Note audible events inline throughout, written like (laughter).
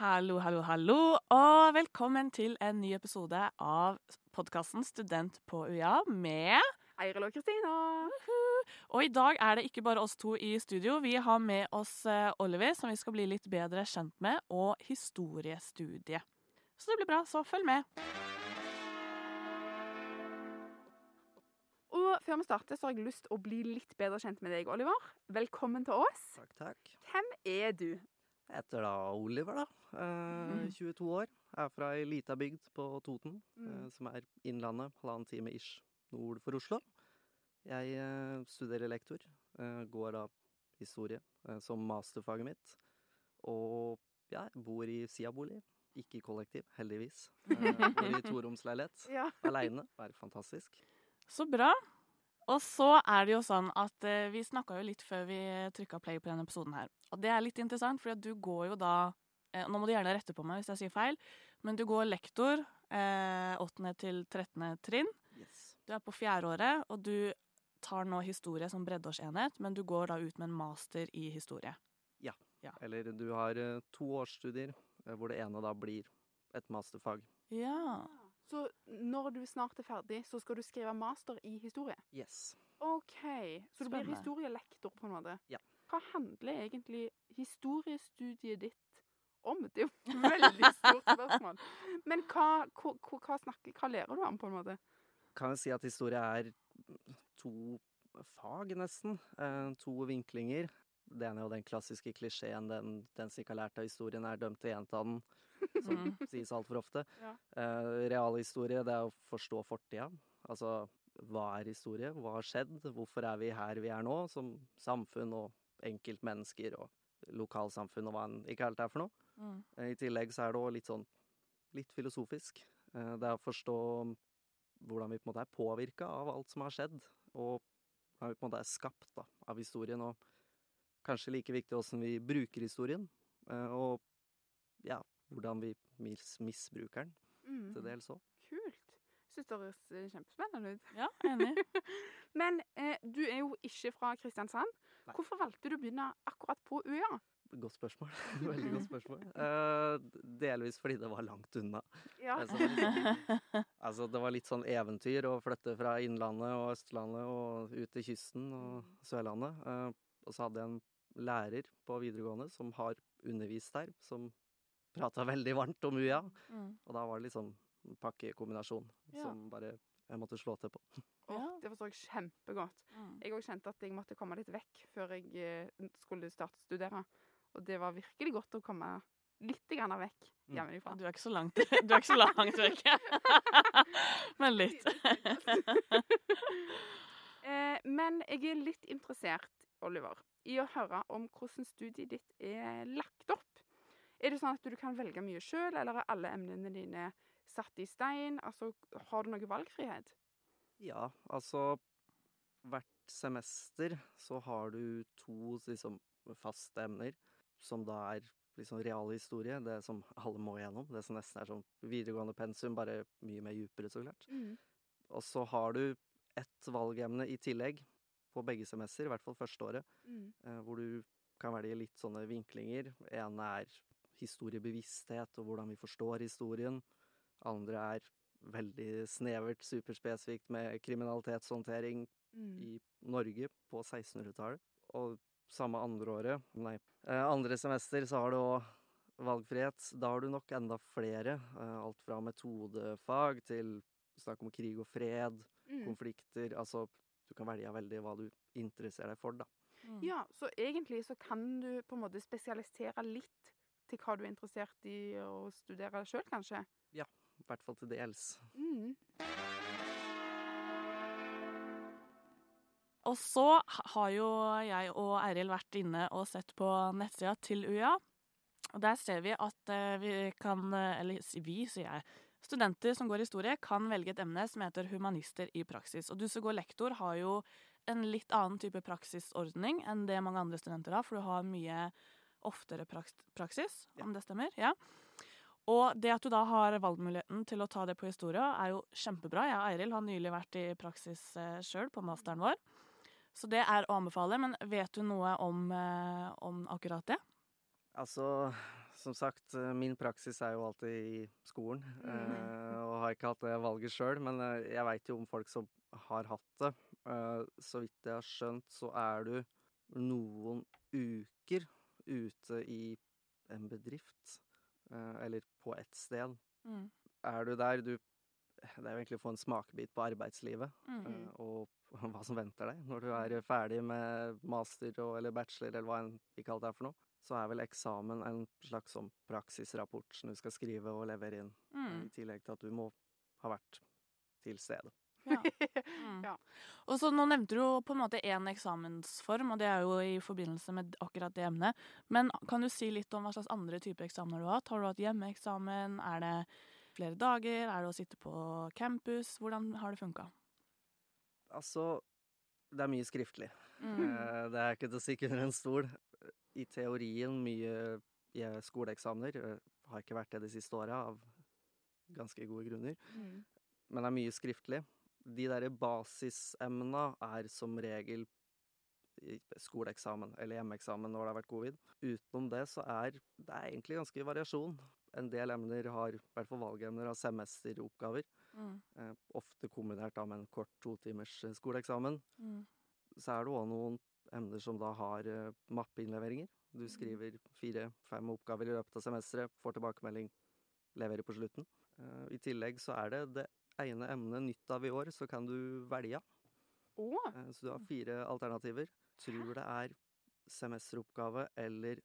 Hallo, hallo, hallo, og velkommen til en ny episode av podkasten Student på UiA med Eiril og Kristina. Og i dag er det ikke bare oss to i studio. Vi har med oss eh, Oliver, som vi skal bli litt bedre kjent med, og historiestudiet. Så det blir bra, så følg med. Og før vi starter, så har jeg lyst til å bli litt bedre kjent med deg, Oliver. Velkommen til oss. Takk, takk. Hvem er du? Jeg heter da Oliver, da. Eh, 22 år. Er fra ei lita bygd på Toten, eh, Mm. som er Innlandet. Halvannen time ish nord for Oslo. Jeg eh, studerer lektor. Eh, går da historie eh, som masterfaget mitt. Og ja, jeg bor i Sia-bolig. Ikke i kollektiv, heldigvis. Eh, bor i (laughs) toromsleilighet. Ja. Aleine. Er fantastisk. Så bra. Og så er det jo sånn at eh, vi snakka jo litt før vi trykka play på denne episoden her. Og det er litt interessant, for du går jo da eh, Nå må du gjerne rette på meg hvis jeg sier feil, men du går lektor eh, 8. til 13. trinn. Yes. Du er på fjerdeåret, og du tar nå historie som breddeårsenhet, men du går da ut med en master i historie. Ja, Eller du har eh, to årsstudier, eh, hvor det ene da blir et masterfag. Ja. Så når du snart er ferdig, så skal du skrive master i historie? Yes. OK. Så du blir historielektor, på en måte? Ja. Hva handler egentlig historiestudiet ditt om? Det er jo et veldig stort spørsmål. Men hva, hva, hva, snakker, hva lærer du om, på en måte? kan jo si at historie er to fag, nesten. Eh, to vinklinger. Det ene er jo den klassiske klisjeen den, den som ikke har lært av historien, er dømt til å gjenta den, (laughs) som (laughs) sies altfor ofte. Ja. Eh, realhistorie, det er å forstå fortida. Altså, hva er historie? Hva har skjedd? Hvorfor er vi her vi er nå, som samfunn og enkeltmennesker og lokalsamfunn og hva enn ikke helt er for noe? Mm. Eh, I tillegg så er det òg litt sånn litt filosofisk. Eh, Det er å forstå hvordan vi på en måte er påvirka av alt som har skjedd, og hvordan vi på en måte er skapt da, av historien. Og kanskje like viktig hvordan vi bruker historien, eh, og ja, hvordan vi mis misbruker den Mm. til dels òg. Kult. Syns det høres eh, kjempespennende ut. Ja, enig. (laughs) Men eh, du er jo ikke fra Kristiansand. Nei. Hvorfor valgte du å begynne akkurat på UiA? Godt spørsmål. (laughs) (laughs) Veldig godt spørsmål. Eh, delvis fordi det var langt unna. Ja. Altså, det var litt- Altså, det var litt sånn eventyr å flytte fra Innlandet og Østlandet og ut til kysten og Sørlandet. Eh, og så hadde jeg en lærer på videregående som har undervist der, som prata veldig varmt om UiA. Mm. Og da var det liksom en pakkekombinasjon Ja. som bare jeg måtte slå til på. (laughs) Ja. Det forstår jeg kjempegodt. Mm. Jeg òg kjente at jeg måtte komme litt vekk før jeg eh, skulle starte å studere. Og det var virkelig godt å komme litt grann vekk Mm. hjemmefra. Du er ikke så langt, (laughs) du er ikke så langt vekk. (laughs) Men litt. eh, men jeg er litt interessert, Oliver, i å høre om hvordan studiet ditt er lagt opp. Er det sånn at du kan velge mye sjøl, eller er alle emnene dine satt i stein? Altså, har du noe valgfrihet? Ja, altså Hvert semester så har du to liksom faste emner, som da er liksom realhistorie, det som alle må gjennom. Det som nesten er sånn videregående pensum, bare mye mer djupere, så klart. Og så har du ett valgemne i tillegg på begge semester, i hvert fall første året, Mm. eh, hvor du kan velge litt sånne vinklinger. ene er historiebevissthet og hvordan vi forstår historien. Andre er veldig snevert, superspesifikt med kriminalitetshåndtering Mm. i Norge på 1600-tallet. Og samme andre året, nei, eh, andre semester så har du òg valgfrihet. Da har du nok enda flere. eh, alt fra metodefag til snakk om krig og fred, Mm. konflikter. Altså, du kan velge veldig hva du interesserer deg for, da. Mm. Ja, så egentlig så kan du på en måte spesialisere litt til hva du er interessert i å studere sjøl, kanskje? Ja. I hvert fall til dels. Mm. Og så har jo jeg og Eiril vært inne og sett på nettsida til UiA. Og der ser vi at eh, vi kan, eh, eller vi, sier jeg, studenter som går historie, kan velge et emne som heter humanister i praksis. Og du som går lektor, har jo en litt annen type praksisordning enn det mange andre studenter har, for du har mye oftere praksis, om det stemmer. Ja. Og det at du da har valgmuligheten til å ta det på historia, er jo kjempebra. Jeg og Eiril har nylig vært i praksis eh, sjøl på masteren vår. Så det er å anbefale. Men vet du noe om, eh, om akkurat det? Altså, som sagt, eh, min praksis er jo alltid i skolen. Mm. eh, og har ikke hatt det valget sjøl, men jeg veit jo om folk som har hatt det. Eh, så vidt jeg har skjønt, så er du noen uker ute i en bedrift, eh, eller på ett sted. Mm. Er du der, du Det er jo egentlig å få en smakebit på arbeidslivet. Mm. eh, og (laughs) hva som venter deg når du er ferdig med master og, eller bachelor, eller hva enn vi kaller det for noe. Så er vel eksamen en slags sånn praksisrapport som du skal skrive og levere inn. Mm. I tillegg til at du må ha vært til stede. Ja. (laughs) Mm. Ja. Og så Nå nevnte du jo på en måte én eksamensform, og det er jo i forbindelse med akkurat det emnet. Men kan du si litt om hva slags andre type eksamener du har hatt? Har du hatt hjemmeeksamen? Er det flere dager? Er det å sitte på campus? Hvordan har det funka? Altså, det er mye skriftlig. Mm. Eh, Det er ikke til å stikke under en stol. I teorien mye skoleeksamener. eh, Har ikke vært det de siste åra, av ganske gode grunner. Mm. Men det er mye skriftlig. De derre basisemna er som regel i skoleeksamen eller hjemmeeksamen når det har vært covid. Utenom det så er det er egentlig ganske variasjon. En del emner har, i hvert fall valgemner, har semesteroppgaver. Mm. Eh, ofte kombinert da med en kort totimers eh, skoleeksamen. Mm. Så er det òg noen emner som da har eh, mappeinnleveringer. Du skriver fire-fem oppgaver i løpet av semesteret, får tilbakemelding, leverer på slutten. Eh, I tillegg så er det det ene emnet nytt av i år, så kan du velge. Eh, Så du har fire alternativer. Tror det er semesteroppgave eller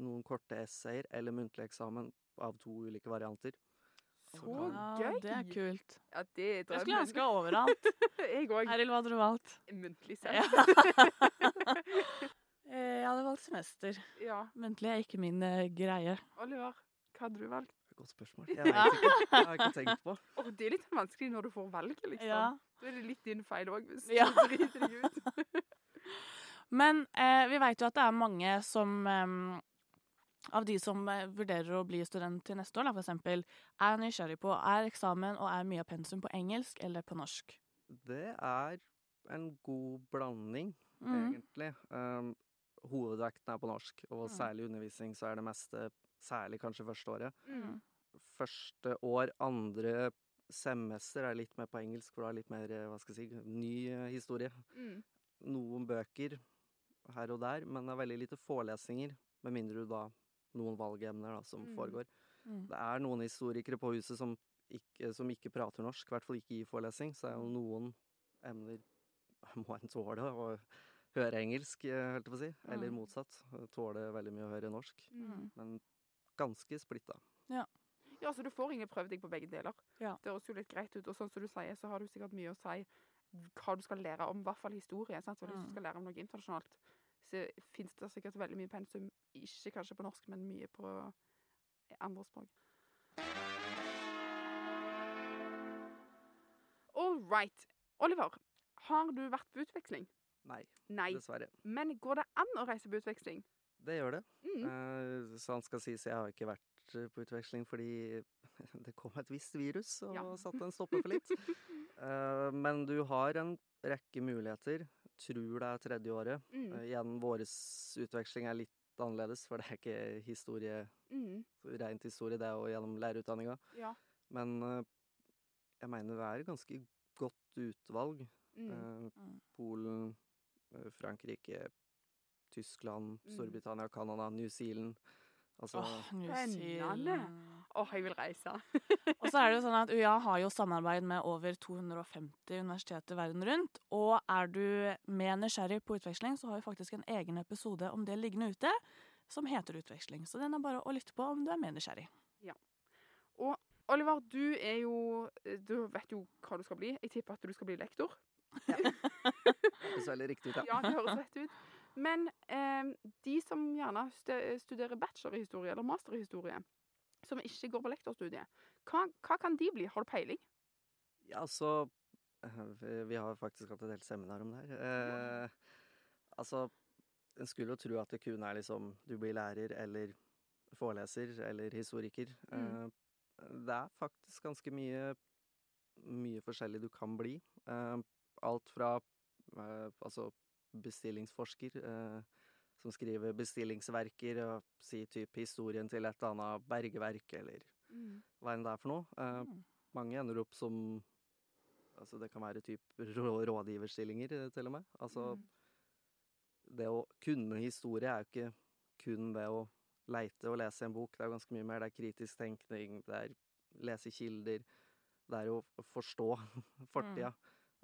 noen korte essayer eller muntlig eksamen av to ulike varianter. så Ja, gøy! det er kult. Ja, det er Jeg skulle ønske overalt. (laughs) Jeg òg. Eril, hva hadde du valgt? Muntlig selv. (laughs) Eh, Jeg hadde valgt semester. ja. Muntlig er ikke min eh, greie. Oliver, hva hadde du valgt? Godt spørsmål. Jeg vet ikke. Jeg har ikke tenkt på. Og det er litt vanskelig når du får valget, liksom. Ja. Da er det litt din feil òg, hvis Ja. du driter deg ut. (laughs) Men eh, vi vet jo at det er mange som eh, Av de som eh, vurderer å bli student til neste år, da, for eksempel, er nysgjerrig på er eksamen og er mye av pensum på engelsk eller på norsk. Det er en god blanding, Mm. egentlig. Um, hovedvekten er på norsk, og særlig undervisning så er det meste, særlig kanskje første året. Mm. Første år, andre semester er litt mer på engelsk, for det er litt mer, eh, hva skal jeg si, ny eh, historie. Mm. Noen bøker her og der, men det er veldig lite forelesninger, med mindre du da noen valgemner da, som Mm. foregår. Mm. Det er noen historikere på huset som ikke, som ikke prater norsk, i hvert fall ikke i forelesning, så det er jo noen emner (laughs) må en tåle å høre engelsk, eh, holdt jeg på å si, eller Mm. motsatt. Tåle veldig mye å høre norsk, Mm. men ganske splitta. Ja, så du får egentlig prøvd deg på begge deler. Ja. Det høres jo litt greit ut. Og sånn som du sier, så har du sikkert mye å si hva du skal lære om, i hvert fall historie. Sant? For Hvis Mm. du skal lære om noe internasjonalt, så fins det sikkert veldig mye pensum, ikke kanskje på norsk, men mye på andre språk. All right. Oliver, har du vært på utveksling? Nei, Nei. dessverre. Men går det an å reise på utveksling? Det gjør det. Mm. Eh, sant skal sies, jeg har ikke vært eh, på utveksling fordi (laughs) det kom et visst virus og Ja. satte en stopper for litt. (laughs) Eh, men du har en rekke muligheter. Tror det er tredje året. Mm. Eh, igjen, våres utveksling er litt annerledes, for det er ikke historie, Mm. rent historie, det er jo gjennom lærerutdanninga. Ja. Men eh, jeg mener det er ganske godt utvalg. Mm. Eh, Mm. Polen, Frankrike, Tyskland, Mm. Storbritannia, Canada, New Zealand. Altså Åh, New. Zealand. Åh, jeg vil reise. Og så er det jo sånn at UiA har jo samarbeid med over 250 universiteter verden rundt. Og er du mer nysgjerrig på utveksling, så har vi faktisk en egen episode om det liggende ute, som heter Utveksling. Så den er bare å lytte på om du er mer nysgjerrig. Oliver, du er jo Du vet jo hva du skal bli. Jeg tipper at du skal bli lektor. (laughs) Det høres veldig riktig ut, ja. Ja, det høres rett ut. Men eh, de som gjerne studerer bachelor i historie eller master i historie, som ikke går på lektorstudiet, hva, hva kan de bli? Har du peiling? Ja, altså eh, vi- har faktisk hatt et helt seminar om det her. Eh, altså, en skulle jo tro at det kun er liksom du blir lærer eller foreleser eller historiker. Mm. Eh, det er faktisk ganske mye mye forskjellig du kan bli. Eh, alt fra eh, altså bestillingsforsker, eh, som skriver bestillingsverker og si typ historien til et eller annet bergverk, eller Mm. hva enn det er for noe. Mm. mange ender opp som Altså, det kan være typ (laughs) rådgiverstillinger, eh, til og med. Altså, Mm. det å kunne historie er jo ikke kun det å leite og lese en bok. Det er ganske mye mer. Det er kritisk tenkning, det er lese kilder. Det er jo å forstå (laughs) fortida,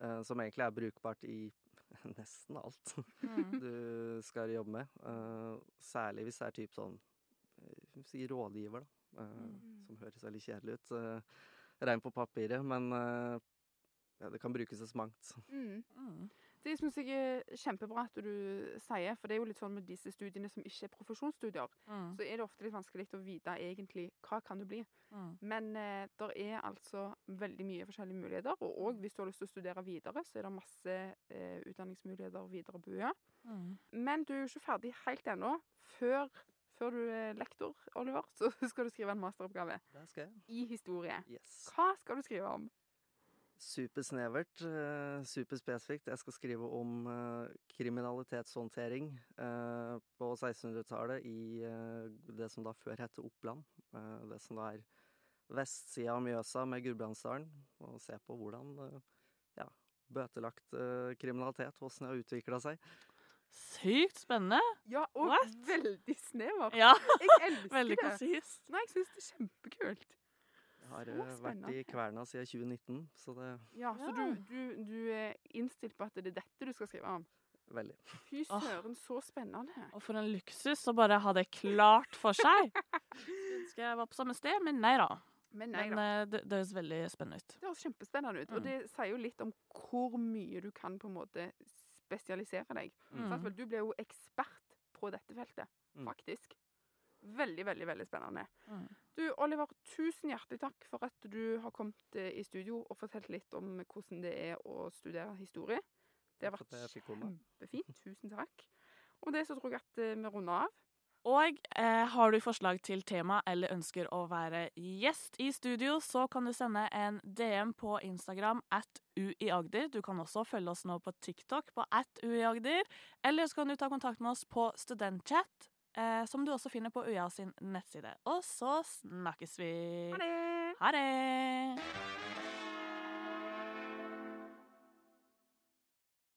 eh, som egentlig er brukbart i (laughs) nesten alt Mm. du skal jobbe med. Uh, særlig hvis det er typ sånn eh, Si rådgiver, da. uh, Mm. Som høres veldig kjedelig ut. Uh, Rein på papiret, men ja, det kan brukes så mangt. Mm. Det syns jeg er kjempebra at du sier, for det er jo litt sånn med disse studiene som ikke er profesjonsstudier, Mm. så er det ofte litt vanskelig å vite egentlig hva kan du bli. Mm. Men eh, det er altså veldig mye forskjellige muligheter, og òg hvis du har lyst til å studere videre, så er det masse eh, utdanningsmuligheter videre å bo Mm. Men du er jo ikke ferdig helt ennå. Før, før du er lektor, Oliver, så (laughs) skal du skrive en masteroppgave i historie. Yes. Hva skal du skrive om? Supersnevert, uh, superspesifikt. Jeg skal skrive om eh, kriminalitetshåndtering eh, på 1600-tallet i eh, det som da før het Oppland. Eh, det som da er vestsida av Mjøsa med Gudbrandsdalen. Og se på hvordan eh, ja, bøtelagt eh, kriminalitet, hvordan det har utvikla seg. Sykt spennende. Ja, og What? veldig snevert. Ja, Jeg elsker (laughs) veldig det. konsist. Nei, jeg syns det er kjempekult. Har eh, vært i. Kverna siden 2019, så det Ja, Så Ja. du, du, du er innstilt på at det er dette du skal skrive om? veldig. Fy søren, så spennende. Og for en luksus å bare ha det klart for seg. (laughs) Skulle ønske jeg var på samme sted, men nei da. Men nei Men da. eh, det, det høres veldig spennende ut. Det høres kjempespennende ut. Og Mm. det sier jo litt om hvor mye du kan på en måte spesialisere deg. Mm. Du blir jo ekspert på dette feltet, Mm. faktisk. Veldig, veldig veldig spennende. Mm. Du, Oliver, tusen hjertelig takk for at du har kommet eh, i studio og fortalt litt om hvordan det er å studere historie. Det har vært kjempefint. Tusen takk. Og med det så tror jeg at eh, vi runder av. Og eh, har du forslag til tema eller ønsker å være gjest i studio, så kan du sende en DM på Instagram at uiagder. Du kan også følge oss nå på TikTok på at uiagder. Eller så kan du ta kontakt med oss på studentchat, som du også finner på UiA sin nettside. Og så snakkes vi. Ha det! Ha det!